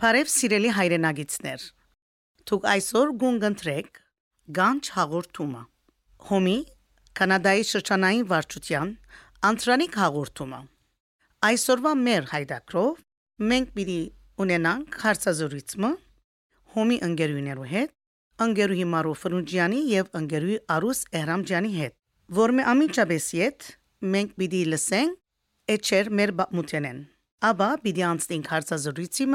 Բարև սիրելի հայրենագիտներ։ Դուք այսօր գունգընտրեք Գանչ հաղորդումը։ Հոմի կանադայի շրջանային վարչության անտրանիկ հաղորդումը։ Այսօրվա մեր հայդակրով մենք պիտի ունենանք հարցազրույցը Հոմի ընկերուներու հետ, ընկերուհի Մարո Ֆրունջյանի եւ ընկերուհի Արուս Էհրամջյանի հետ, որ մե ամիջաբես իդ մենք պիտի լսենք էչեր մեր բամութենեն։ Աբա պիտի անցնենք հարցազրույցը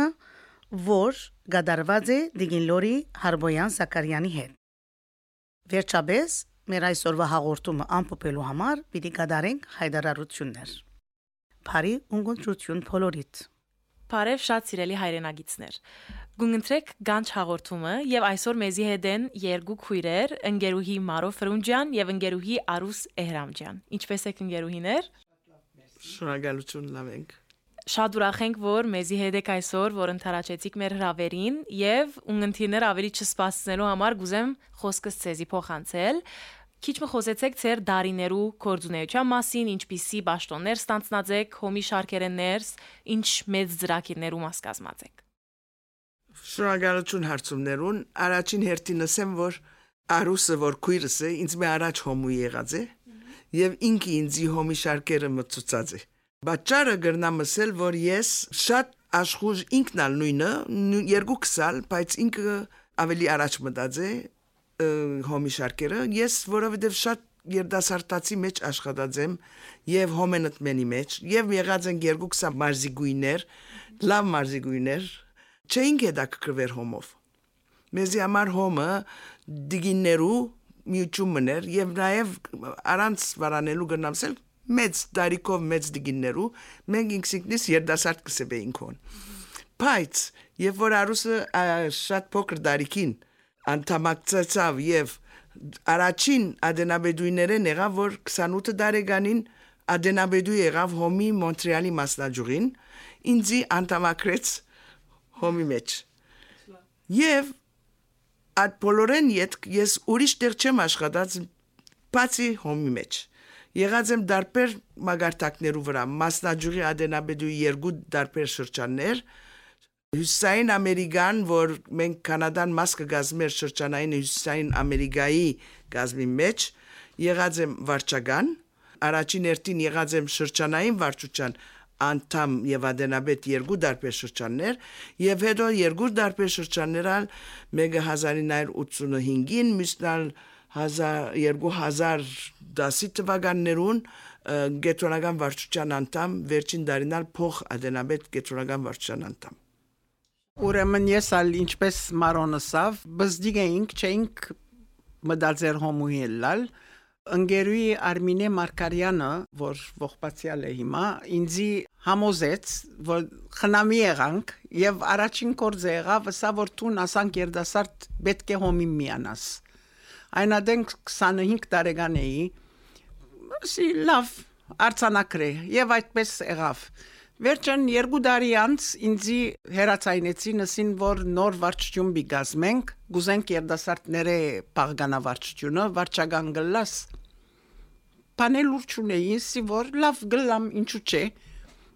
որ գդարված է Դիգինլորի Հարբոյան Զաքարյանի հետ։ Վերջապես մեր այսօրվա հաղորդումը ամփոփելու համար պիտի գդարենք հայդարարություններ։ Փարի ունգընտրություն փոլորիտ։ Բարև շատ սիրելի հայրենագիտներ։ Գունընտրեք Գանչ հաղորդումը եւ այսօր մեզի հետ են երկու քույրեր, ընկերուհի Մարո Ֆրունջյան եւ ընկերուհի Արուս Էհրամջան։ Ինչպե՞ս եք ընկերուհիներ։ Շնորհակալություն լավ ենք։ Շատ ուրախ ենք, որ մեզի հետ եք այսօր, որ ընթարաճեցիք մեր հրավերին եւ ունգընթիներ ավելի չսպասնելու համար գուզեմ խոսքս ցեզի փոխանցել։ Քիչ մը խոսեցեք ձեր դարիներու կորձունեության մասին, ինչպիսի ճաշտոններ ստանցնած հոմի շարքերներս, ինչ մեծ ծրագիրներու մաս կազմած եք։ Շնորհակալություն հարցումներուն։ Առաջին հերթին ասեմ, որ Արուսը, որ քույրս է, ինձ մե առաջ հոմու եղած է, եւ ինքը ինձի հոմի շարքերը մտցած է։ Բաճարը գրնամ ասել, որ ես շատ աշխուժ ինքնալ նույնը, երկու քսալ, բայց ինքը ավելի առաջ մտած է հոմի շարքերը, ես որովհետև շատ երդասարտացի մեջ աշխատած եմ եւ հոմենտմենի մեջ եւ եղած են երկու քսա մարզիգույներ, լավ մարզիգույներ, չէինք հետա կկրվեր հոմով։ Մեզի համար հոմը դիգիններու միություններ եւ նաեւ առանց վարանելու գնամսել մեծ դարիքով մեծ դիգիններու մենք ինքսինքնից երդասարտ կսեբեինք հոն բայց եւ որ արուսը շատ փոքր դարիքին անդամակցացավ եւ առաջին ադենաբեդուիներեն եղավ որ 28 տարեկանին ադենաբեդու եղավ հոմի մոնտրեալի մասնաճյուղին ինձի անդամակրեց հոմի մեջ եւ այդ բոլորեն ես ուրիշ տեղ չեմ աշխատած բացի հոմի մեջ Եղած եմ դարբեր մագարտակներու վրա, մասնաճյուղի ադենաբեդուի երկու դարբեր շրջաններ, Հյուսային Ամերիկան, որ մենք Կանադան մաս կգազմեր շրջանային Հյուսային Ամերիկայի գազմի մեջ, եղած եմ վարչական, առաջին երթին եղած եմ շրջանային վարչության անդամ եւ ադենաբեդ երկու դարբեր շրջաններ եւ հետո երկու դարբեր շրջաններ մեկը 1985-ին, մյուսն 2010 թվականներուն գետրոնական վարչության անդամ, վերջին դարինալ փող ադենաբեդ գետրոնական վարչության անդամ։ Ուրեմն ես ալ ինչպես մարոնսավ, բզդիգ էինք, չէինք մտածեր հոմուհիլալ, ընկերուի Արմինե Մարկարյանը, որ ողբացյալ է հիմա, ինձի համոզեց, որ խնամի եղանք եւ առաջին կորձը եղավ, սա որ տուն ասանք երդասարտ պետք է հոմի միանաս այնադենք 25 տարեկան էի սի լավ արցանակրե եւ այդպես եղավ Վերջան երկու տարի անց ինձի հերացայնեցի նսին որ նոր վարչություն բի գազմենք գուզենք երդասարտները պաղգանավարչությունը վարչական գլաս պանել ուրչունեի սի որ լավ գլամ ինչու՞ չէ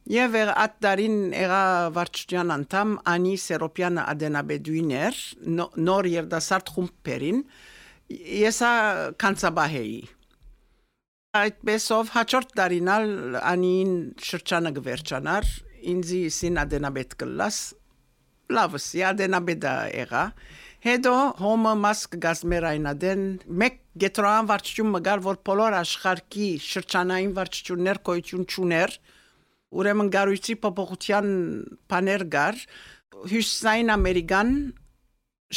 Եվ այդ դարին եղա վարչության անդամ Անի Սերոպյանը Ադենաբեդուիներ նոր երդասարտ խումբերին եսա կանցաբահեի այդպեսով հաջորդ դարինալ անին շրջանը գվերջանար ինձի սին ադենաբետ կլաս լավս ադենաբեդա եղա հետո հոմը մասկ գազմեր այնադեն մեկ գետրոան վարչություն մգար որ բոլոր աշխարհի շրջանային վարչություններ կոյություն չուներ ուրեմն գարույցի փոփոխության բաներ գար հյուսիսային ամերիկան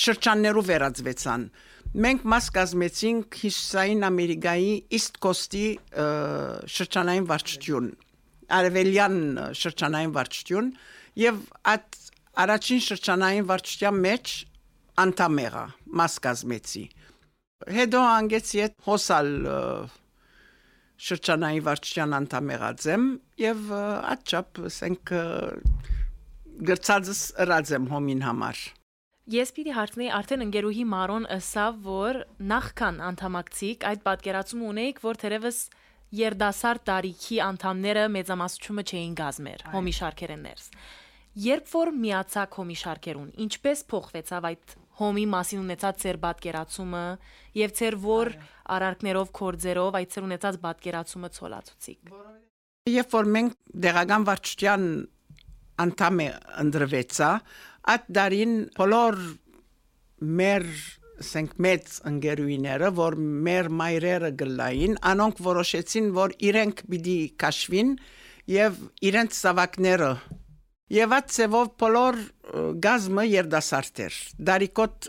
շրջաններով վերածվեցան Մենք մաս կազմեցինք Հիսուսային Ամերիկայի East Coast-ի շրջանային վարչություն, Արևելյան շրջանային վարչություն եւ այդ առաջին շրջանային վարչության մեջ անդամ եղա, մաս կազմեցի։ Հետո անգեցի այդ հոսալ շրջանային վարչության անդամ եղած եմ եւ աչափ ասենք գրծածս ըրած եմ հոմին համար։ Ես պիտի հարցնեի արդեն ընկերուհի Մարոն ըսավ, որ նախքան անդամակցիկ այդ պատկերացումը ունեիք, որ թերևս երդասար տարիքի անդամները մեծամասնությունը չէին գազմեր, հոմի շարքերներս։ Երբ որ միացակ հոմի շարքերուն, ինչպես փոխվեցավ այդ հոմի մասին ունեցած ծեր պատկերացումը եւ ծեր որ արարքներով կորձերով այդ ծեր ունեցած պատկերացումը ցոլացուցիկ։ Երբ որ մենք դեղական վարչության անդամ ընդրվեցա, այդ դարին բոլոր մեր ասենք մեծ ընկերուիները, որ մեր մայրերը գլային, անոնք որոշեցին, որ իրենք պիտի կաշվին եւ իրենց սավակները Եվ այդ ծևով բոլոր գազմը երդասարտեր։ Դարիկոտ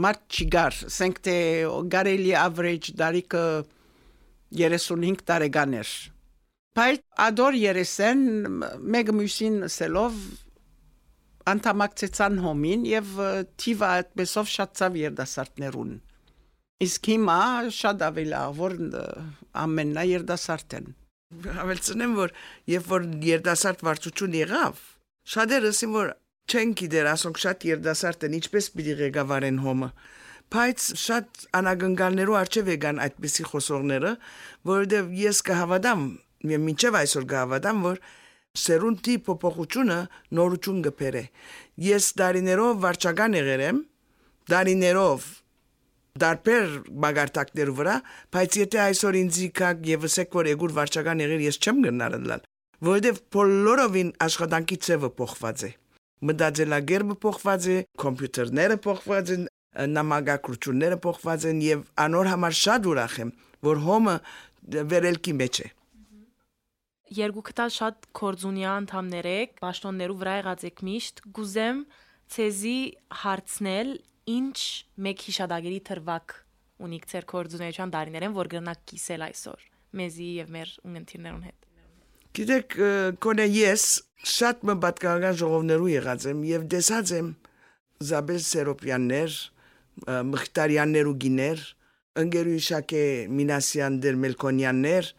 մարդ չգար, ասենք թե գարելի average դարիկը 35 տարեկան էր։ Բայց ադոր երեսեն մեկ մյուսին սելով անդամակցեցան հոմին եւ թիվը այդպեսով շատ ցավ երդասարտներուն։ Իսկ հիմա շատ ավելի ավոր ամեննա երդասարտ են։ Հավելցնեմ որ երբ որ երդասարտ վարչություն եղավ, շատերս իմ որ չեն գիտեր, ասոնք շատ երդասարտ են, ինչպես պիտի ղեկավարեն հոմը։ Բայց շատ անագնգալներու արժև եկան այդպիսի խոսողները, որովհետև ես կհավատամ, եւ մինչեւ այսօր կհավատամ, որ սերունդի փոփոխությունը նորություն գբերե։ Ես դարիներով վարչական եղել եմ, դարիներով դարբեր բագարտակներու վրա, բայց եթե այսօր ինձ իկակ եւ ասեք որ եգուր վարչական եղել ես չեմ գնալ դալ, որովհետեւ բոլորովին աշխատանքի ծևը փոխված է։ Մտածելագերբը փոխված է, համբյուտերները փոխված են, նամակագրությունները փոխված են եւ անոր համար շատ ուրախ եմ, որ հոմը վերելքի մեջ է երկուքը տալ շատ կորձունյա անդամներ եք, պաշտոններու վրա եղած եք միշտ, գուզեմ ցեզի հարցնել ինչ մեկ հիշադակերի թրվակ ունիք ծեր կորձունեության դարիներեն, որ գրնակ կիսել այսօր մեզի եւ մեր ունենթիրներուն հետ։ Գիտեք, կոնե ես շատ մբատկական ժողովներու եղած եմ եւ դեսած եմ Զաբել Սերոպյաններ, Մխտարյաններ ու գիներ, ընկերու Շակե Մինասյան դեր Մելքոնյաններ,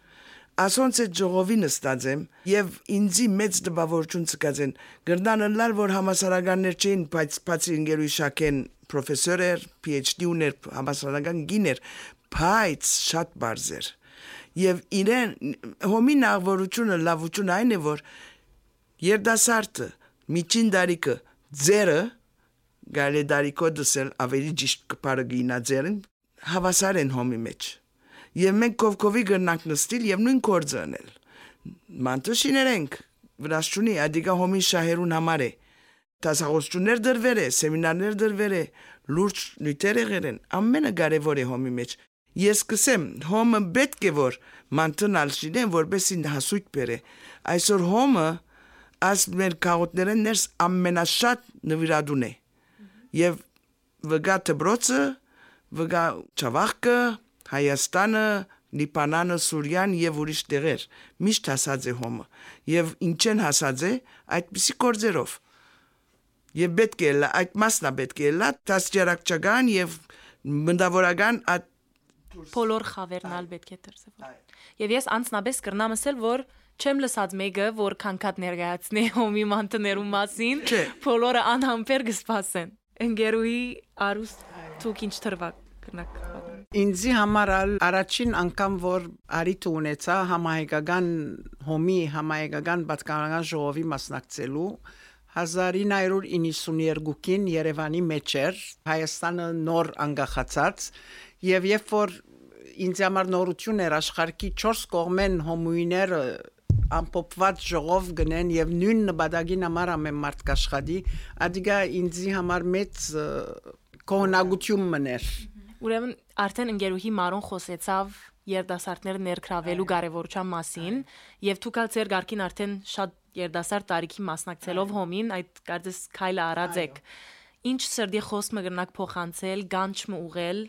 ասոնց այդ ժողովի նստած եմ եւ ինձի մեծ դպավորություն ցկած են գրնանը լալ որ համասարականներ չէին բայց բացի ինգերուի շակեն պրոֆեսոր էր PhD ուներ համասարական գիներ բայց շատ բարձր եւ իրեն հոմի նաղվորությունը լավությունը այն է որ երդասարտը միջին դարիկը ձերը գալե դարիկո դսել ավելի ճիշտ կպարը գինա ձերն հավասար են հոմի մեջ եւ մենք կովկովի գնանք նստիլ եւ նույն կորձը անել։ Մանտուշիներենք վրաշունի ադիգա հոմի շահերուն համար է։ Տասաղոստություններ դրվեր է, սեմինարներ դրվեր է, լուրջ նյութեր եղել են, ամենը կարևոր է հոմի մեջ։ Ես կսեմ, հոմը պետք է որ մանտնալ շինեն, որբեսին հասույթ բերե։ Այսօր հոմը աս մեր քաղաքներեն ներս ամենաշատ նվիրադուն է։ Եվ վգա տբրոցը, վգա չավախկը, Հայաստանը, Լիբանանը, Սուրիան եւ ուրիշ տեղեր միշտ հասած է հոմը եւ ինչ են հասած է այդպիսի կորձերով եւ պետք է լա այդ մասնա պետք է լա տասջարակչական եւ մնդավորական այդ բոլոր խավերնալ պետք է դրսեւոր եւ ես անցնաբես կրնամ ասել որ չեմ լսած մեկը որ քանքատ ներկայացնի հոմի մանտներու մասին բոլորը անհամբեր կսպասեն ընկերուի արուստ ցուկ ինչ թրվակ կրնակ Ինձի համար առաջին անգամ որ արիթ ունեցա համահայկական հոմի համահայկական պատկանական ժողովի մասնակցելու 1992-ին Երևանի մեջ էր Հայաստանը նոր անկախացած եւ երբ որ ինձ համար նորություն էր աշխարհի 4 կողմեն հոմուիները ամփոփված ժողով գնեն եւ նույն նպատակին համար ամեն մարդ կաշխատի, ադիգա ինձի համար մեծ կողնագություն մներ։ Ուրեմն արդեն ընկերուհի Մարոն խոսեցավ երդասարտները ներգրավելու կարևորության մասին եւ դուք ալ ձեր ղարքին արդեն շատ երդասարտ տարիքի մասնակցելով հոմին այդ կարծես քայլը արած եք ինչ սրդի խոսքը կգնաք փոխանցել գանչը ուղել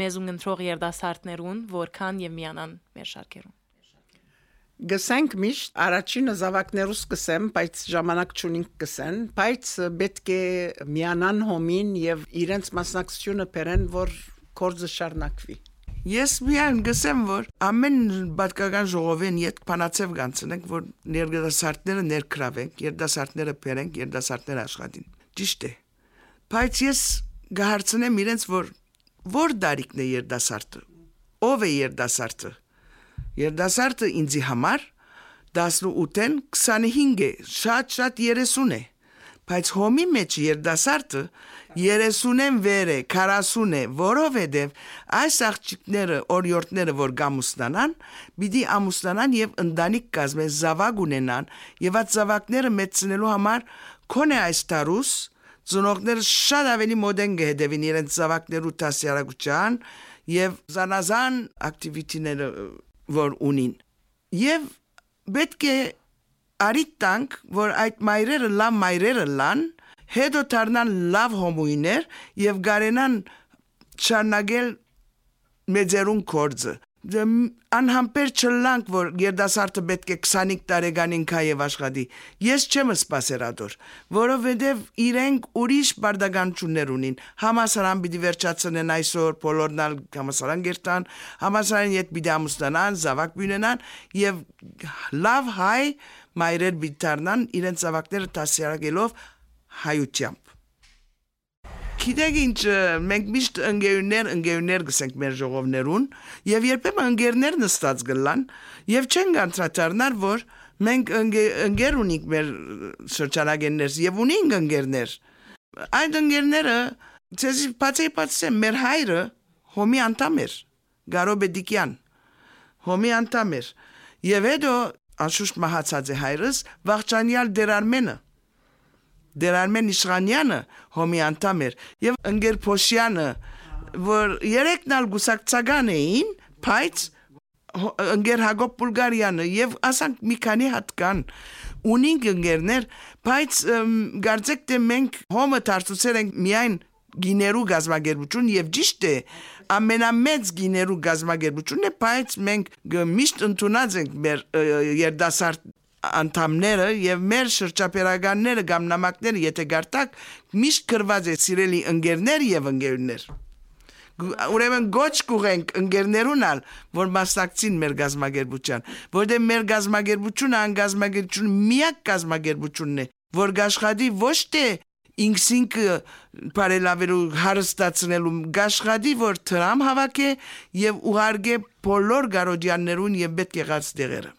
մեզ ունընտրող երդասարտներուն որքան եւ միանան մեր շարքերուն Գսենք միշտ առաջինը զավակներուս կսեմ, բայց ժամանակ չունենք կսեն, բայց պետք է միանան հոմին եւ իրենց մասնակցությունը բերեն, որ կորձը շարնակվի։ Ես միայն գսեմ, որ ամեն բատկական ժողովին իդ փանացև գանցնենք, որ ներգրավասարտները ներքրավենք, երդասարտները բերենք, երդասարտները աշխատին։ Ճիշտ է։ Բայց ես գահարցնեմ իրենց, որ ո՞ր դարիքն է երդասարտը։ Ո՞վ է երդասարտը։ Երդասարտը ինձի համար 18-ն 25 է, շատ-շատ 30 է։ Բայց հոմի մեջ երդասարտը 30-ն վեր է, 40 է, որովհետև այս աղջիկները, օրիորդները, որ գամուսնանան, պիտի ամուսնանան եւ ընտանիք կազմեն, զավակ ունենան, եւ այդ զավակները մեծնելու համար կոնե այս տարուս ծնողները շատ ավելի մոդեն կհետևին իրենց զավակներու տասյարակության եւ զանազան ակտիվիտիները որ ունին եւ պետք է արի տանք որ այդ մայրերը լավ մայրերը լան հետո դառնան լավ հոմույներ եւ գարենան չառնագել մեծերուն կորձը դե, անհամբեր չլանք որ երդասարտը պետք է 25 տարեկանին քայև աշխատի ես չեմ սպասերադոր որովհետև իրենք ուրիշ բարդականություններ ունին համասարան պիտի վերջացնեն այսօր բոլորնալ համասարան գերտան համասարան իդ պիտի ամուսնանան զավակ բյունենան եւ լավ հայ մայրեր պիտի դառնան իրենց զավակները դասյարակելով հայությամբ Գիտեք ինչ, մենք միշտ ընկերներ, ընկերներ գսենք մեր ժողովներուն, եւ երբեմն ընկերներ նստած գլան, եւ չեն կանտրատարնար, որ մենք ընկեր ունենք մեր շրջանագեններս եւ ունենք ընկերներ։ Այդ ընկերները ցեզի բացի բացի մեր հայրը հոմի անդամ էր, Գարոբեդիկյան։ Հոմի անդամ էր։ Եվ հետո անշուշտ մահացած է հայրս Վաղճանյալ Դերարմենը Դեր Արմեն Իշխանյանը հոմի անդամ էր եւ Ընգեր Փոշյանը որ երեքն ալ գուսակցական էին, բայց ընկեր Հակոբ Բուլգարյանը եւ ասանք մի քանի հատ կան ունին ընկերներ, բայց գարձեք թե մենք հոմը դարձուցել ենք միայն գիներու գազագերբություն եւ ճիշտ է ամենամեծ գիներու գազագերբությունն է, բայց մենք միշտ ընդունած ենք մեր երդասարտ անդամները եւ մեր շրջապերականները կամ նամակները եթե գարտակ միշտ գրված է սիրելի ընկերներ եւ ընկերներ ուրեմն գոչ կուղենք ընկերներունալ որ մասնակցին մեր գազագերբության որտեղ մեր գազագերբությունը անգազագերբություն միակ գազագերբությունն է որ գաշխատի ոչ թե ինքսինքը բարելավելու հարստացնելու գաշխատի որ տրամ հավաք է եւ ուղարկե բոլոր գարոդյաններուն եւ պետք եղած դեղերը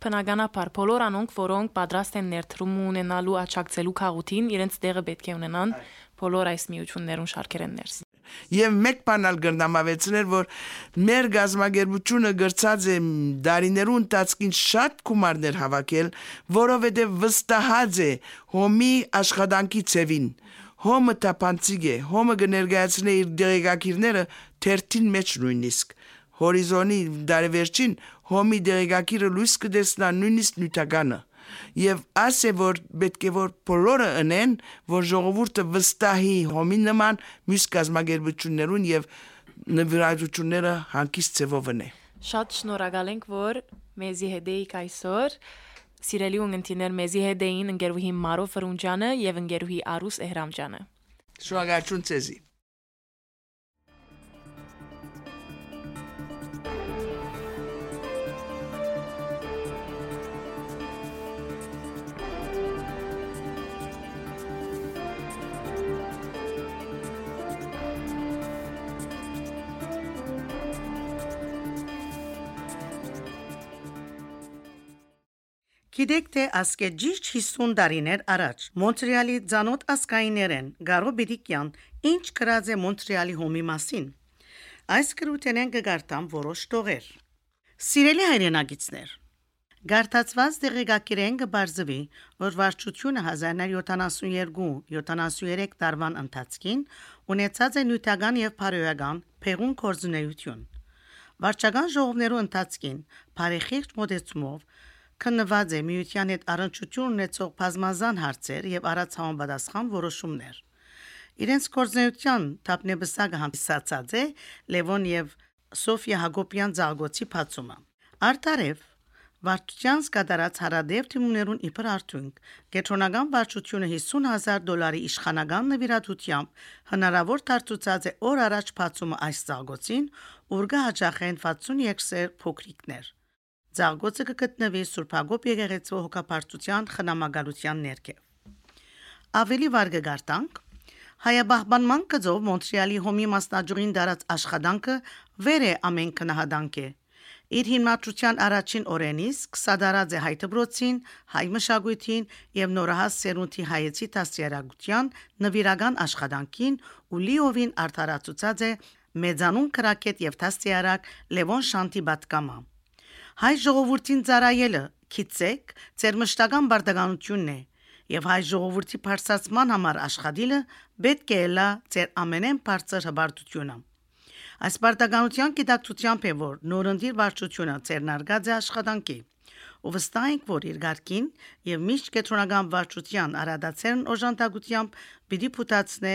Բնականաբար բոլոր անոնք, որոնք պատրաստ են ներդրում ունենալու աճակցելու քաղաքին, իրենց տեղը պետք է ունենան բոլոր այս միություններուն շարքերեն ներս։ Եվ մեկ բանալ գրնամավեցներ, որ մեր գազագերբությունը գրծած է դարիներու ընթացքին շատ գումարներ հավաքել, որովհետև վստահած է հոմի աշխատանքի ծևին։ Հոմը տապանցիկ է, հոմը կներկայացնե իր դեղեկակիրները թերթին մեջ նույնիսկ հորիզոնի դարևերջին հոմի դերեկակիրը լույս կդեսնա նույնիսկ նյութականը եւ ասե որ պետք է որ բոլորը ընեն որ ժողովուրդը վստահի հոմի նման մյուս կազմակերպություններուն եւ նվիրատությունները հանկիստ ձևով ընե Շատ շնորհակալ ենք որ մեզի հետ էիք այսօր Սիրելի ունգընտիներ մեզի հետ էին ընկերուհի Մարո Ֆրունջանը եւ ընկերուհի Արուս Էհրամջանը Շնորհակալություն ցեզի Գիտեք թե ասկե ճիշտ 50 տարիներ առաջ Մոնտրեալի ցանոթ ասկայիներեն Գարո Բիդիկյան ինչ գրած է Մոնտրեալի հոմի մասին։ Այս գրութենեն կգարտամ որոշ տողեր։ Սիրելի հայրենագիտներ, Գարտացված դեղեկակիրեն կբարձվի, որ վարչությունը 1972-73 տարվան ընթացքին ունեցած է նյութական եւ բարոյական փեղուն կորզունեություն։ Վարչական ժողովներու ընթացքին բարեխիղճ մոդեցումով քննված է միության հետ առնչություն ունեցող բազմազան հարցեր եւ առած համապատասխան որոշումներ։ Իրենց կորզնեության թափնեբսակը հանդիսացած է Լևոն եւ Սոֆիա Հակոբյան ցաղգոցի փացումը։ Արտարև. Վարչության սկատարած հարադեպ թիմուներուն իբր արդյունք. Գետրոնական վարչությունը 50000 դոլարի իշխանական նվիրատությամբ հնարավոր դարձուցած է օր առաջ փացումը այս ցաղգոցին, ուրգա հաջախեն 63 սեր փոքրիկներ։ Ձաղգոցը կգտնվի Սուրբ Հակոբ եկեղեցու հոգապարտության խնամակալության ներքև։ Ավելի վարգը գարտանք. Հայաբահբանման կծով Մոնտրեալի հոմի մասնաճյուղին դարած աշխատանքը վեր է ամեն քնահանդանք է։ Իր հիմնադրության առաջին օրենից կսադարած է հայ դբրոցին, հայ մշակույթին եւ նորահաս սերունդի հայեցի դասյարակության նվիրական աշխատանքին ու լիովին արդարացուցած է մեծանուն քրակետ եւ դասյարակ Լևոն Շանտի բատկամա։ Հայ ժողովրդին ծառայելը քիծեք ձեր մշտական բարդականությունն է եւ հայ ժողովրդի բարձրացման համար աշխատիլը պետք է լա ձեր ամենեն բարձր հբարտությունը։ Այս պարտականության գիտակցությամբ է որ նորընտիր վարչությունը ցերնարգած է աշխատանքի ու վստահ ենք, որ իր ղարքին եւ միշտ կետրոնական վարչության արադացերն օժանդակությամբ պիտի փութացնե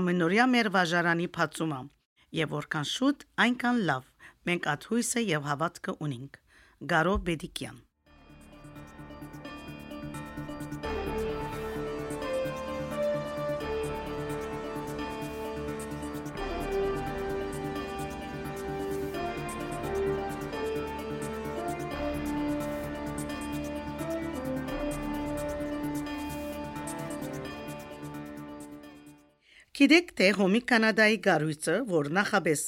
ամենօրյա մեր վաժարանի փացումը եւ որքան շուտ այնքան լավ մենք աթույսը եւ հավատքը ունենք Գարո Բեդիկյան Գիտեք թե հոմի կանադայի գարույցը, որ նախաբես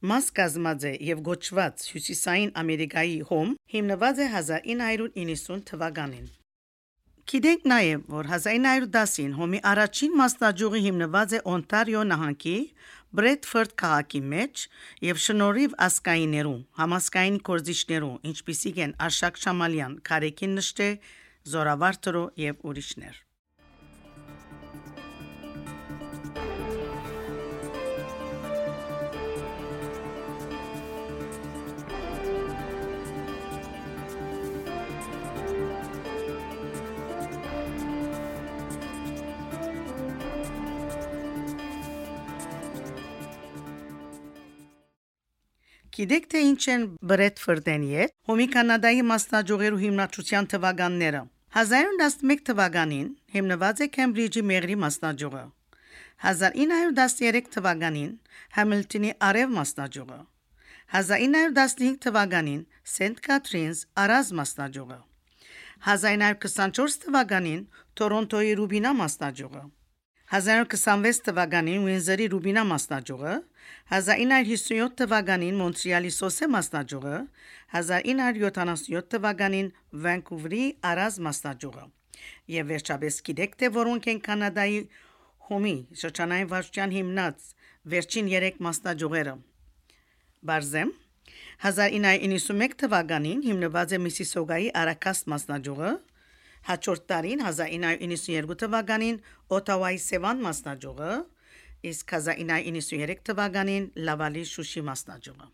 մաս կազմած է եւ գոչված Հյուսիսային Ամերիկայի հոմ, հիմնված է 1990 թվականին։ Գիտենք նաև, որ 1910-ին հոմի առաջին մասնաճյուղը հիմնված է Օնտարիո նահանգի Բրեդֆորդ քաղաքի մեջ եւ շնորհիվ ասկայիներու, համասկային կորզիչներու, ինչպիսիք են Արշակ Շամալյան, Կարեկին Նշտե, Զորավարթրո եւ ուրիշներ։ Գիտեք թե ինչ են Բրեդֆորդեն եւ Հոմի Կանադայի մասնաճյուղերու հիմնադրության թվականները։ 1911 թվականին հիմնված է Քեմբրիջի Մեղրի մասնաճյուղը։ 1913 թվականին Համիլտոնի Արև մասնաճյուղը։ 1915 թվականին Սենտ Կատրինս Արազ մասնաճյուղը։ 1924 թվականին Տորոնտոյի Ռուբինա մասնաճյուղը։ 1926 թվականին Ուինզերի Ռուբինա մասնաճյուղը, 1957 թվականին Մոնտրեալի Սոսե մասնաճյուղը, 1977 թվականին Վանկուվերի Արազ մասնաճյուղը։ Եվ վերջապես գիտեք թե որոնք են Կանադայի հոմի շրջանային վարչության հիմնած վերջին 3 մասնաճյուղերը։ Բարզեմ 1991 թվականին հիմնված է Միսիսոգայի Արակաս մասնաճյուղը, Հաջորդ տարին 1992 թվականին Օտավայի Սևան մասնաճյուղը, իսկ 1993 թվականին Լավալի Շուշի մասնաճյուղը։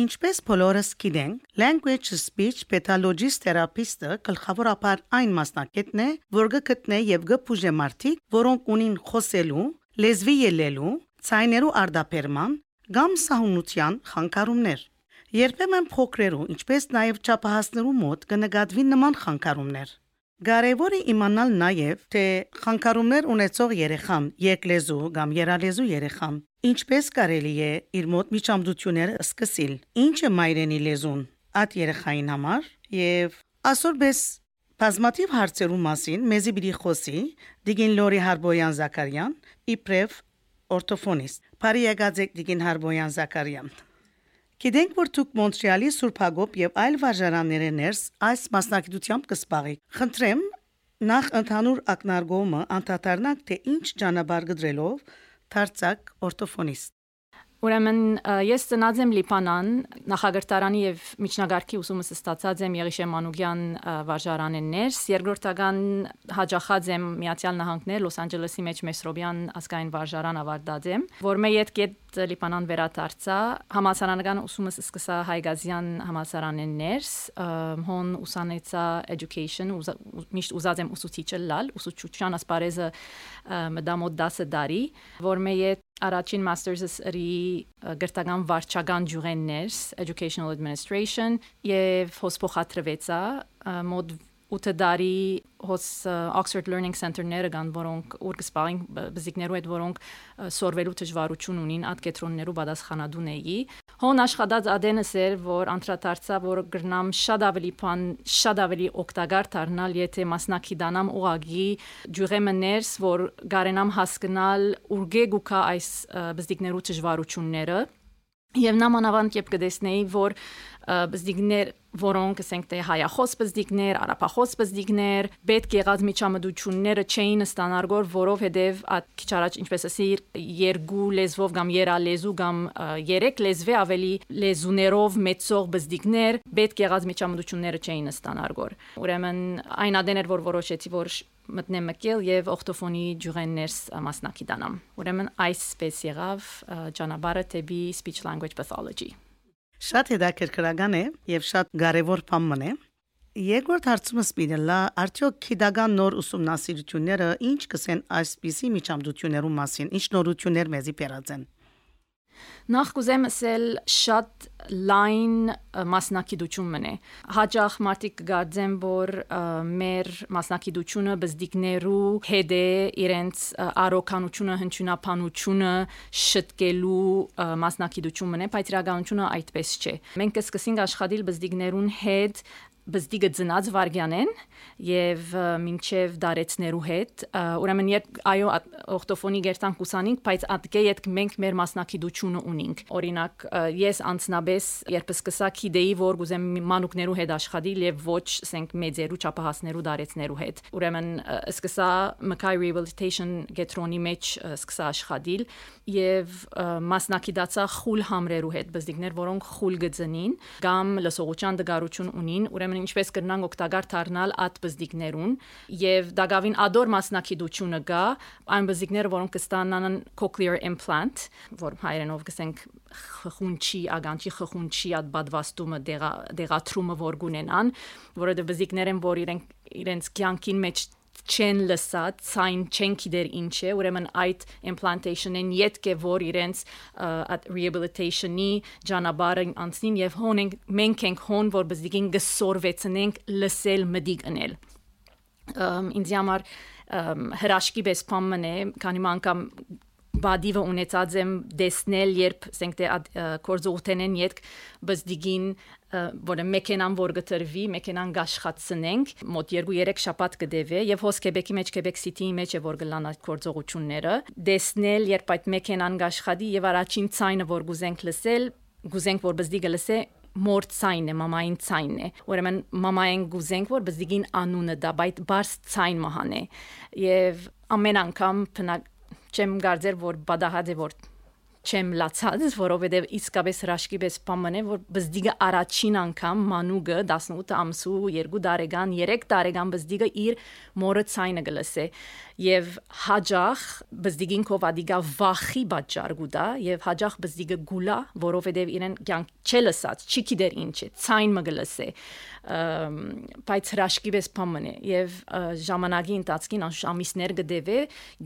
Ինչպես բոլորս գիտենք, language speech pathologist therapist-ը գլխավորապես այն մասնակետն է, որ գտնե եւ գփուժե մարդիկ, որոնք ունին խոսելու, լեզվի ելելու, ցայներու արդապերման կամ սահունության խանգարումներ։ Երբեմն փոքրերու, ինչպես նաև չափահասներու մոտ կնկատվի նման խանգարումներ։ Կարևոր է իմանալ նաև, թե խանգարումներ ունեցող երեխան, երկլեզու կամ երալեզու երեխան, ինչպես կարելի է իր մոտ միջամդությունները սկսել, ինչ է մայրենի լեզուն այդ երեխային համար եւ ասորբես բազմաթիվ հարցերու մասին մեզի բիդի խոսի Դիգին Լորի Հարբոյան Զաքարյան, իբրև օրթոֆոնիստ։ Բարի եկած եք Դիգին Հարբոյան Զաքարյան։ Գիտենք, որ դուք Մոնտրեալի Սուրբ Հակոբ եւ այլ վարժարանների ներս այս մասնակցությամբ կսպաղի։ Խնդրեմ, նախ ընդհանուր ակնարկումը անդադարնակ թե ինչ ճանապարհ գծելով դարձակ օրթոֆոնիստ։ Ուրեմն ես ծնած եմ Լիբանան, նախագահտարանի եւ միջնագարքի ուսումս ստացած եմ Եղիշե Մանուկյան վարժարանեն ներս, երկրորդական հաջախած եմ Միացյալ Նահանգներ Լոս Անջելեսի մեջ Մեսրոբյան ազգային վարժարան ավարտած եմ, որ մեյ հետ կետ Լիբանան վերադարձա, համասարանական ուսումս սկսա Հայգազյան համասարանեն ներս, հոն ուսանեցա education, միշտ ուզած եմ ուսուցիչ լալ, ուսուցչության ասպարեզը մտամոտ 10 տարի, որ մեյ առաջին masters-ս ըրի գրտական վարչական ջուղեններս educational administration եւ հոսփոխադրվեցա մոտ 8 տարի հոս Oxford Learning Center-ները կան, որոնք ուր կսպային բզիկներու հետ, որոնք սորվելու դժվարություն ունին այդ կետրոններու պատասխանատուների։ Հոն աշխատած ադենս էր, որ անդրադարձա, որ գրնամ շատ ավելի բան, շատ ավելի օգտակար դառնալ, եթե մասնակի դանամ ուղագի ջուրեմներս, որ գարենամ հասկանալ ուրգե գուկա այս բզիկներու դժվարությունները Եվ նամանավանդ երբ կդեսնեի, որ բզդիգներ, որոնք ասենք թե հայախոս բզդիգներ, արաբախոս բզդիգներ, պետք եղած միջամդությունները չէին ստանալ գոր, որովհետև այդ քիչ առաջ ինչպես ասի երկու լեզվով կամ երալեզու կամ երեք լեզվե ավելի լեզուներով մեծող բզդիգներ պետք եղած միջամդությունները չէին ստանալ գոր։ Ուրեմն այն ադեն էր որ որոշեցի որ մտնեմ մկել եւ օկտոֆոնի ջուրեններս մասնակի դանամ։ Ուրեմն այսպես եղավ ճանապարհը տեպի speech language pathology։ Շատ հետաքրքրական է եւ շատ կարեւոր բան մնե։ Երկրորդ հարցումը սպիրելա արդյոք քիդական նոր ուսումնասիրությունները ինչ կսեն այսպիսի միջամդություններու մասին, ինչ նորություններ մեզի բերած են։ Նախ կուզեմ ասել շատ լայն մասնակիտություն մնե։ Հաջող մարդիկ գարձեն, որ մեր մասնակիտությունը բզդիկներու հետ է իրենց արոկանությունը, հնչյունապանությունը շտկելու մասնակիտություն մնե, բայց իրականությունը այդպես չէ։ Մենք կսկսենք աշխատել բզդիկներուն հետ բզդիգը ծնած վարգյանեն եւ մինչեւ դարեցներու հետ ուրեմն երբ այո օկտոֆոնի գերտան կուսանինք բայց ատկե յետ մենք մեր մասնակցությունը ունենք օրինակ ես անցնաբես երբ սկսա քիդեի որ գուզեմ մանուկներու հետ աշխատել եւ ոչ ասենք մեծերու չափահասներու դարեցներու հետ ուրեմն սկսա մկայ rehabilitation գետրոնի մեջ սկսա աշխատել եւ մասնակցածա խուլ համրերու հետ բզդիկներ որոնք խուլ գծնին կամ լսողության դգարություն ունին ուրեմն ինչպես կրնանք օգտակար դառնալ այդ բզդիկներուն եւ դակավին ադոր մասնակցությունը գա այն բզդիկները որոնք կստանան cochlear implant որ հայերենով կսենք խխունչի ագանչի խխունչի այդ բադվաստումը դեղա դեղատրումը որ գունենան որը բզդիկներ են որ իրենք իրենց կյանքին մեջ չեն լսած, ցայն չեն գիտեր ինչ է, ուրեմն այդ implantation-ին յետք է որ իրենց at rehabilitation-ի ճանապարհը անցնին եւ հոնենք մենք ենք հոն որ բզդիկին գսորվեցնենք լսել մդիկ անել ինձ համար հրաշքի պես փամն է քանի մանկամ բադիվը ունեցած եմ դեսնել երբ ասենք թե կորզողտենեն յետք բզդիգին որը մեքենան որ գտրվի, մեքենան գաշխացնենք, մոտ 2-3 շաբաթ կդեվե եւ հոս Քեբեկի մեջ Քեբեք Սիթիի մեջ է որ գլան այդ կորձողությունները, դեսնել երբ այդ մեքենան գաշխատի եւ առաջին ցայնը որ գուզենք լսել, գուզենք որ բզդիգը լսե մոր ցայն է, մամային ցայն է։ Ուրեմն մամային գուզենք որ բզդիգին անունը դա, բայց բարս ցայն մահան է։ Եվ ամեն անգամ չեմ գարձեր որ բադահած է որ չեմ լացած, որովհետև իսկապես հրաշքի պես բան է, որ բզդիգը առաջին անգամ մանուգը 18 ամսու 2 տարեկան, 3 տարեկան բզդիգը իր մորը ցայնը գլսե եւ հաջախ բզդիգին կովադիգա վախի բաճար գուտա եւ հաջախ բզդիգը գուլա, որովհետև իրեն կյանք չլսած, չի գիտեր ինչ է, ցայն մգլսե բայց հրաշքի պես բան է եւ ժամանակի ընթացքին ամիսներ գդեվե,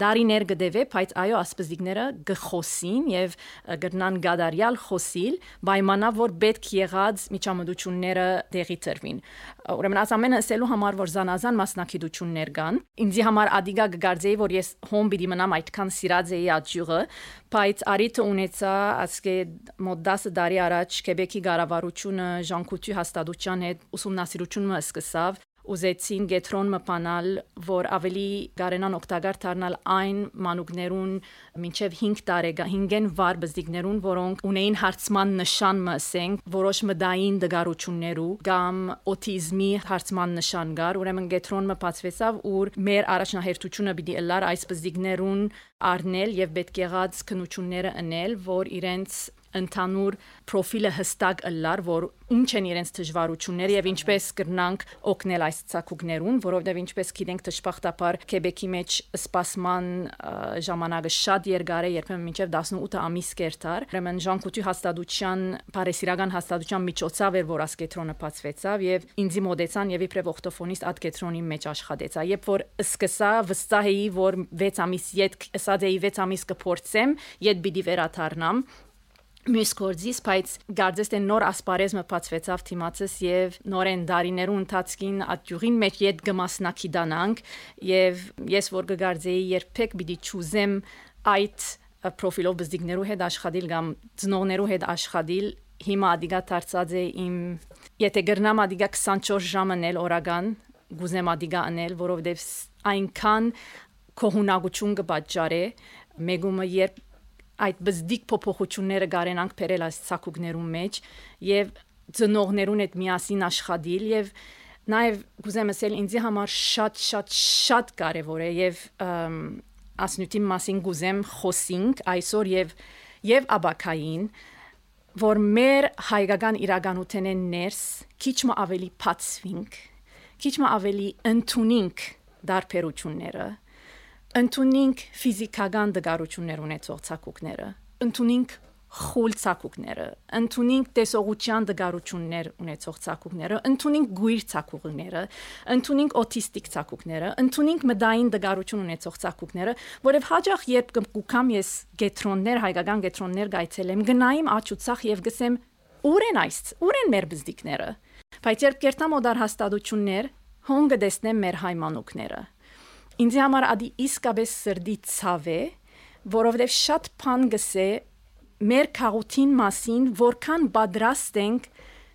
դարիներ գդեվե, բայց այո, ասպզիկները գխոսին եւ գրնան գադարյալ խոսիլ, պայմանա որ պետք եղած միջամդությունները դեղի տրվին։ Ուրեմն աս ամենը ասելու համար որ զանազան մասնակցություններ կան։ Ինձի համար ադիգա գարձեի որ ես հոմ պիտի մնամ այդքան սիրած էի աճյուղը, բայց արիթը ունեցա ասկե մոտ 10 տարի առաջ Քեբեկի ղարավարությունը Ժան-Կուտի հաստատության հետ ուսումնասիրությունը սկսավ ուզեցին գետրոն մփանալ, որ ավելի գարենան օգտակար դառնալ այն մանուկներուն մինչև 5 տարեկան 5-ն վար բզդիկներուն, որոնք ունեին հարցման նշան մսենք, որոշ մդային դգարություններու կամ օտիզմի հարցման նշան կար, ուրեմն գետրոն մփացվեցավ, ուր մեր առաջնահերթությունը պիտի ըլլար այս բզդիկներուն առնել եւ պետք եղած քնությունները անել, որ իրենց ընդհանուր պրոֆիլը հստակ ըլլար, որ ինչ են իրենց դժվարությունները եւ ինչպես կրնանք օգնել այս ցակուկներուն, որովհետեւ ինչպես գիտենք դժբախտաբար Քեբեկի մեջ սպասման ժամանակը շատ երկար է, երբեմն մինչև 18 ամիս կերտար։ Ուրեմն Ժան-Կուտի հաստատության, Փարեսիրական հաստատության միջոցով էր, որ ասկետրոնը բացվեցավ եւ ինձի մոդեցան եւ իբրև օկտոֆոնիստ այդ կետրոնի մեջ աշխատեցա։ Երբ որ սկսա վստահ էի, որ 6 ամիս յետ ասած էի 6 ամիս կփորձեմ, յետ պիտի վերաթարնամ մյուս կորձից, բայց գարձես թե նոր ասպարեզը բացվեցավ թիմացս եւ նորեն դարիներու ընթացքին ատյուղին մեջ իդ գմասնակի դանանք եւ ես որ կգարձեի երբեք պիտի ճուզեմ այդ պրոֆիլով բզդիկներու հետ աշխատել կամ ծնողներու հետ աշխատել հիմա ադիգա դարձած է իմ եթե գրնամ ադիգա 24 ժամն էլ օրական գուզեմ ադիգա անել որովհետեւ այնքան կողունակություն կբաճարե մեգումը երբ այդ բզդիկ փոփոխությունները գարենանք բերել այս ցակուկներում մեջ եւ ծնողներուն հետ միասին աշխատել եւ նաեւ գուզեմ ասել ինձ համար շատ շատ շատ կարեւոր է եւ ասնուտի մասին գուզեմ խոսինք այսօր եւ եւ աբակային որ մեր հայկական իրականութենեն ներս քիչ ավելի փածվինք քիչ ավելի ընդունինք դարբերությունները ընդունինք ֆիզիկական դգարություններ ունեցող ցակուկները, ընդունինք խուլ ցակուկները, ընդունինք տեսողության դգարություններ ունեցող ցակուկները, ընդունինք գույր ցակուկները, ընդունինք օտիստիկ ցակուկները, ընդունինք մդային դգարություն ունեցող ցակուկները, որև հաջող երբ կգուքամ ես գետրոններ, հայկական գետրոններ գայցել եմ, գնայիմ աչուցախ եւ գսեմ ուր են այս, ուր են մեր բզդիկները։ Բայց երբ կերտամ օդար հաստատություններ, հոն կդեսնեմ մեր հայմանուկները Ինձ համար ադի իսկապես սրդի ցավ է, որովհետև շատ բան գսե մեր քաղաքին մասին, որքան պատրաստ ենք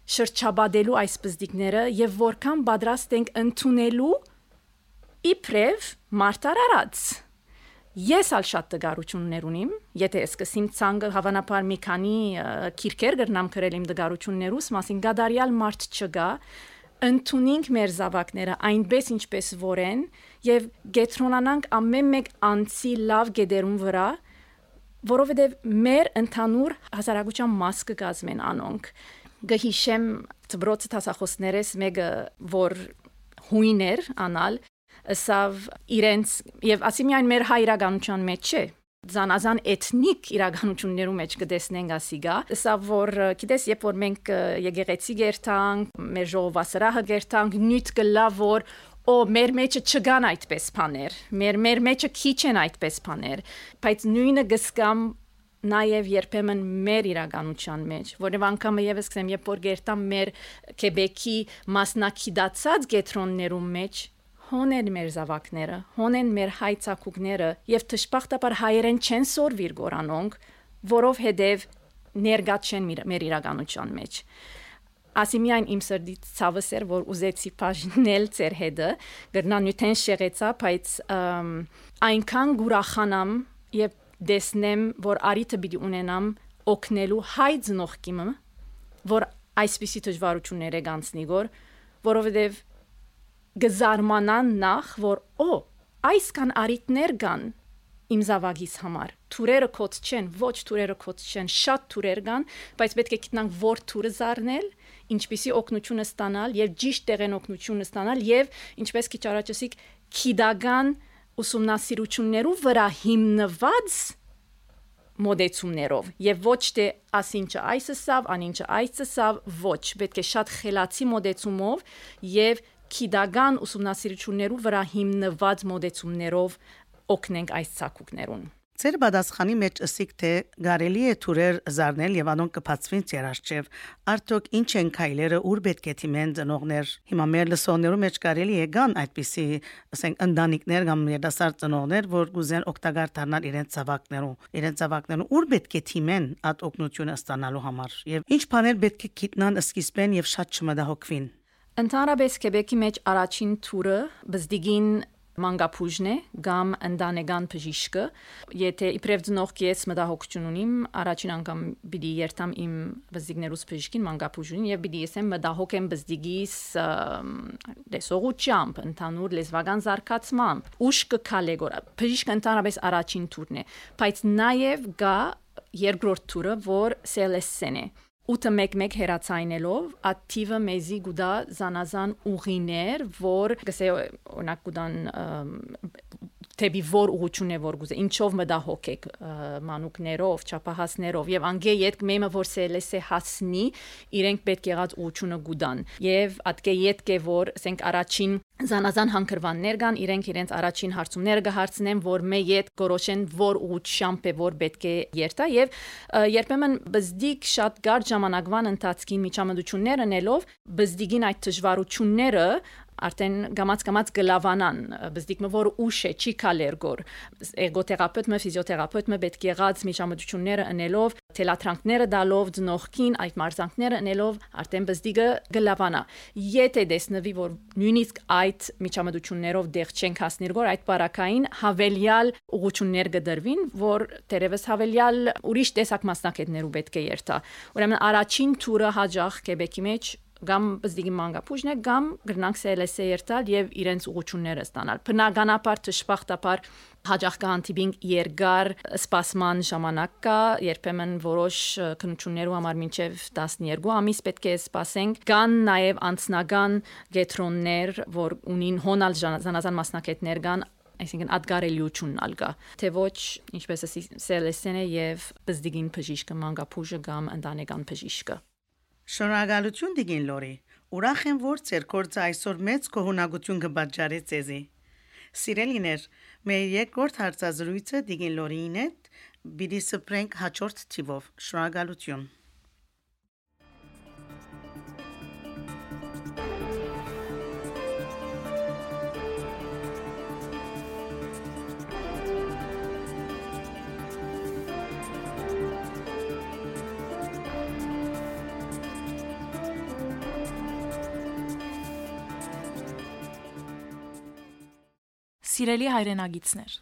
շրջաբադելու այս բզդիկները եւ որքան պատրաստ ենք ընդունելու իբրև մարտարարած Ես ալ շատ դգարություններ ունիմ, եթե սկսեմ ցանկը հավանաբար մի քանի քիրքեր գրնամ գրել իմ դգարություններուս, մասին գադարիալ մարդ չգա, ընդունենք մեր զավակները այնպես ինչպես որեն եւ գետրոնանանք ամեն մեկ անցի լավ գեդերուն վրա որովհետեւ մեր ընդհանուր հասարակության մաս կգազմեն անոնք գհիշեմ ծբրոցը տասախոսներես մեկը որ հույներ անալ ասավ իրենց եւ ասի միայն մեր հայրականության մեջ չէ զանազան էթնիկ իրականություններու մեջ կտեսնենք ասիգա սա որ գիտես երբ որ մենք եկեղեցի գերտանք մեր ժողովասրահը գերտանք նույն կլա որ օ մեր մեջը չգան այդպես բաներ մեր մեր մեջը քիչ են այդպես բաներ բայց նույնը գսկամ նաև երբեմն մեր իրականության մեջ, որև անգամ եւս ասեմ, երբ որ գերտամ մեր Քեբեկի մասնակցած գետրոններում մեջ, հոն են մեր զավակները, հոն են մեր հայ ցակուկները եւ թշպախտաբար հայերեն չեն սորվիր գորանոնք, որով հետեւ ներգած չեն մեր իրականության մեջ։ Ասիմիան իմ սրդի ցավս էր, որ ուզեցի բաժնել ծեր հետը, գրնան նյութեն շեղեցա, բայց այնքան գուրախանամ եւ դեսնեմ, որ արիթը պիտի ունենամ օկնելու հայ ծնողքիմը, որ այսպիսի դժվարություններ է գանցնի գոր, որովհետեւ գզարմանան նախ, որ օ, այս կան արիտներ կան իմ զավակիս համար։ Թուրերը կոց չեն, ոչ թուրերը կոց չեն, շատ թուրեր կան, բայց պետք է գտնանք որ թուրը զառնել, ինչպիսի օգնությունը ստանալ եւ ճիշտ տեղեն օգնությունը ստանալ եւ ինչպես քիչ առաջ ասիկ քիդական ուսումնասիրություններով վրա հիմնված մոդեցումներով եւ ոչ թե ասինչը այսը սավ, անինչը այսը սավ, ոչ, պետք է շատ խելացի մոդեցումով եւ քիդական ուսումնասիրություններու վրա հիմնված մոդեցումներով օգնենք այս ցակուկներուն։ Ձեր բադասխանի մեջ ըսիկ թե գարելի է թուրեր զառնել եւ անոնք կփածվին ցերաշչև արդյոք ինչ են քայլերը ուր պետք է թիմեն ծնողներ հիմա մեր լսողներու մեջ կարելի է գան այդպիսի ասենք ընտանիքներ կամ երդասարդ ծնողներ որ գուզեն օգտակար դառնալ իրենց ցավակներու իրենց ցավակներու ուր պետք է թիմեն այդ օգնությունը ստանալու համար եւ ինչ բաներ պետք է գիտնան սկիզբեն եւ շատ չմտահոգվին Ընդհանրապես Քեբեկի մեջ առաջին թուրը բզդիգին մանգապուժն է կամ ընդանեկան բժիշկը եթե իբրև ծնող ես մտահոգություն ունիմ առաջին անգամ պիտի երթամ իմ բզդիգներուս բժիշկին մանգապուժին եւ պիտի ասեմ մտահոգ եմ բզդիգիս լեսողությամբ ընդհանուր լեզվական զարգացմամբ ուշ կքալե գորա բժիշկը ընդհանրապես առաջին թուրն է բայց նաեւ գա երկրորդ թուրը որ CLS-ն է 8-1-1 հերացայնելով ակտիվը մեզի գուդա զանազան ուղիներ, որ գսե օրինակ գուդան թեպի որ ուղություն է որ գուզե ինչով մտահոգ եք մանուկներով չափահասներով եւ անգե յետ մեմը որ սելեսե հասնի իրենք պետք եղած ուղությունը գուդան եւ ատկե յետք է որ ասենք առաջին զանազան հանգրվաններ կան իրենք իրենց առաջին հարցումները կհարցնեն որ մե յետ գորոշեն որ ուղությամբ է որ պետք է երթա եւ երբեմն բզդիկ շատ գար ժամանակվան ընթացքի միջամտություններ անելով բզդիգին այդ դժվարությունները արդեն գամած գամած գլավանան բզդիկը որ ուշ է չի կալերգոր էգոթերապևտը ֆիզիոթերապևտը պետք եղած միջամտությունները անելով թելատրանքները դալով ծնողքին այդ մարզանքները անելով արդեն բզդիկը գլավանա եթե դեսնվի որ նույնիսկ այդ միջամտություններով դեղ չենք հասնիր որ այդ բարակային հավելյալ ուղություններ գդրվին որ դերևս հավելյալ ուրիշ տեսակ մասնակետներու պետք է երթա ուրեմն առաջին տուրը հաջող Կեբեկի մեջ կամ բզդիգի մանգապուժն է կամ գրնանք CLS-ը երթալ եւ իրենց ուղությունները ստանալ։ Բնականաբար դժբախտաբար հաջող կանտիբինգ երկար սպասման ժամանակ կա, երբեմն որոշ քննություններու համար մինչև 12 ամիս պետք է սպասենք։ Կան նաև անձնական գետրոններ, որ ունին հոնալ զանազան մասնակետներ կան այսինքն ադգարելիությունն ալգա թե ոչ ինչպես է CLS-ը եւ բզդիգին բժիշկը մանգապուժը կամ ընտանեկան բժիշկը Շնորհակալություն Դիգին Լորի։ Ուրախ եմ, որ ձեր կորցը այսօր մեծ կողունակություն կբաճարի ցեզի։ Սիրելիներ, մեր երկրորդ հարցազրույցը Դիգին Լորիին է։ Բիդի սպրենք հաջորդ թիվով։ Շնորհակալություն։ Սիրելի հայրենագիցներ։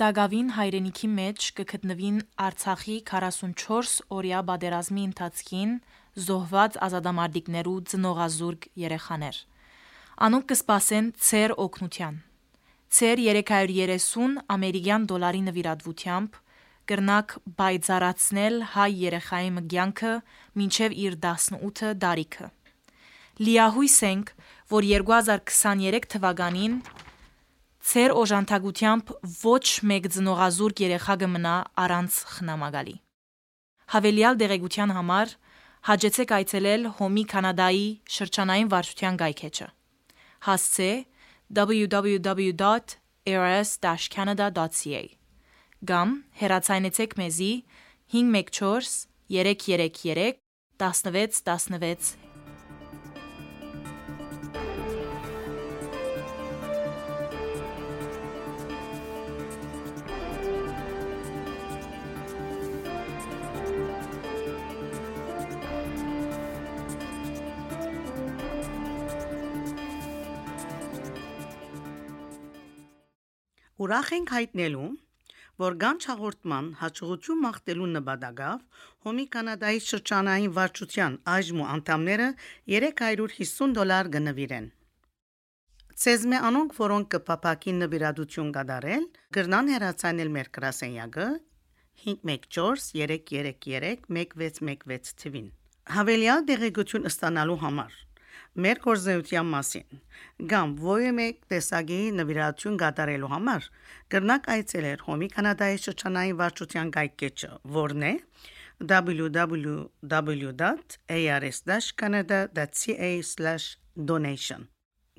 Դագավին հայրենիքի մեջ կգտնվին Արցախի 44 օրյա բادرազմի ընթացքին զոհված ազատամարտիկներու ծնողազուրկ երեխաներ։ Անոնք կսպասեն ծեր օկնության։ Ծեր 330 ամերիկյան դոլարի նվիրատվությամբ կրնակ բայցարացնել հայ երեխայի մգյանքը մինչև իր 18 տարիքը։ Լիահույս ենք, որ 2023 թվականին Ցեր օժանդակությամբ ոչ մեկ ծնողազուրկ երեխա կմնա առանց խնամակալի։ Հավելյալ դեղեցության համար հաջեցեք այցելել Հոմի Կանադայի շրջանային վարչության գայքեջը։ Հասցե www.ars-canada.ca կամ հեռացայնեցեք մեզի 514 333 1616 Ուրախ ենք հայտնելու, որ Գանչ հաղորդման հաջողություն մաղթելու նպատակով Հոմի Կանադայի շրջանային վարչության այժմ անդամները 350 դոլար կնվիրեն։ Ցեզմե անոնք, որոնք կփապակին նվիրատություն կդարել, գրնան հեռացանել մեր գրասենյակը 514 333 1616 թվին։ Հավելյալ դեղեցություն ստանալու համար մեր կորզեության մասին կամ ովը մեկ տեսակի նվիրատություն կատարելու համար կրնակ այցելեր Հոմի Կանադայի շրջանային վարչության գայքեջը, որն է www.ars-canada.ca/donation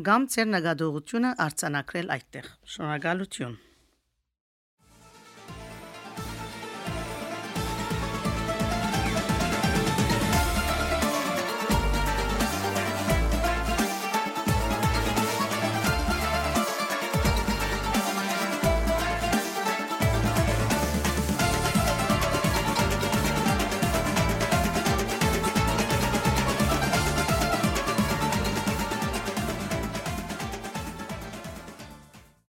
կամ ծեր նկատողությունը արցանակրել այդտեղ։ Շնորհակալություն։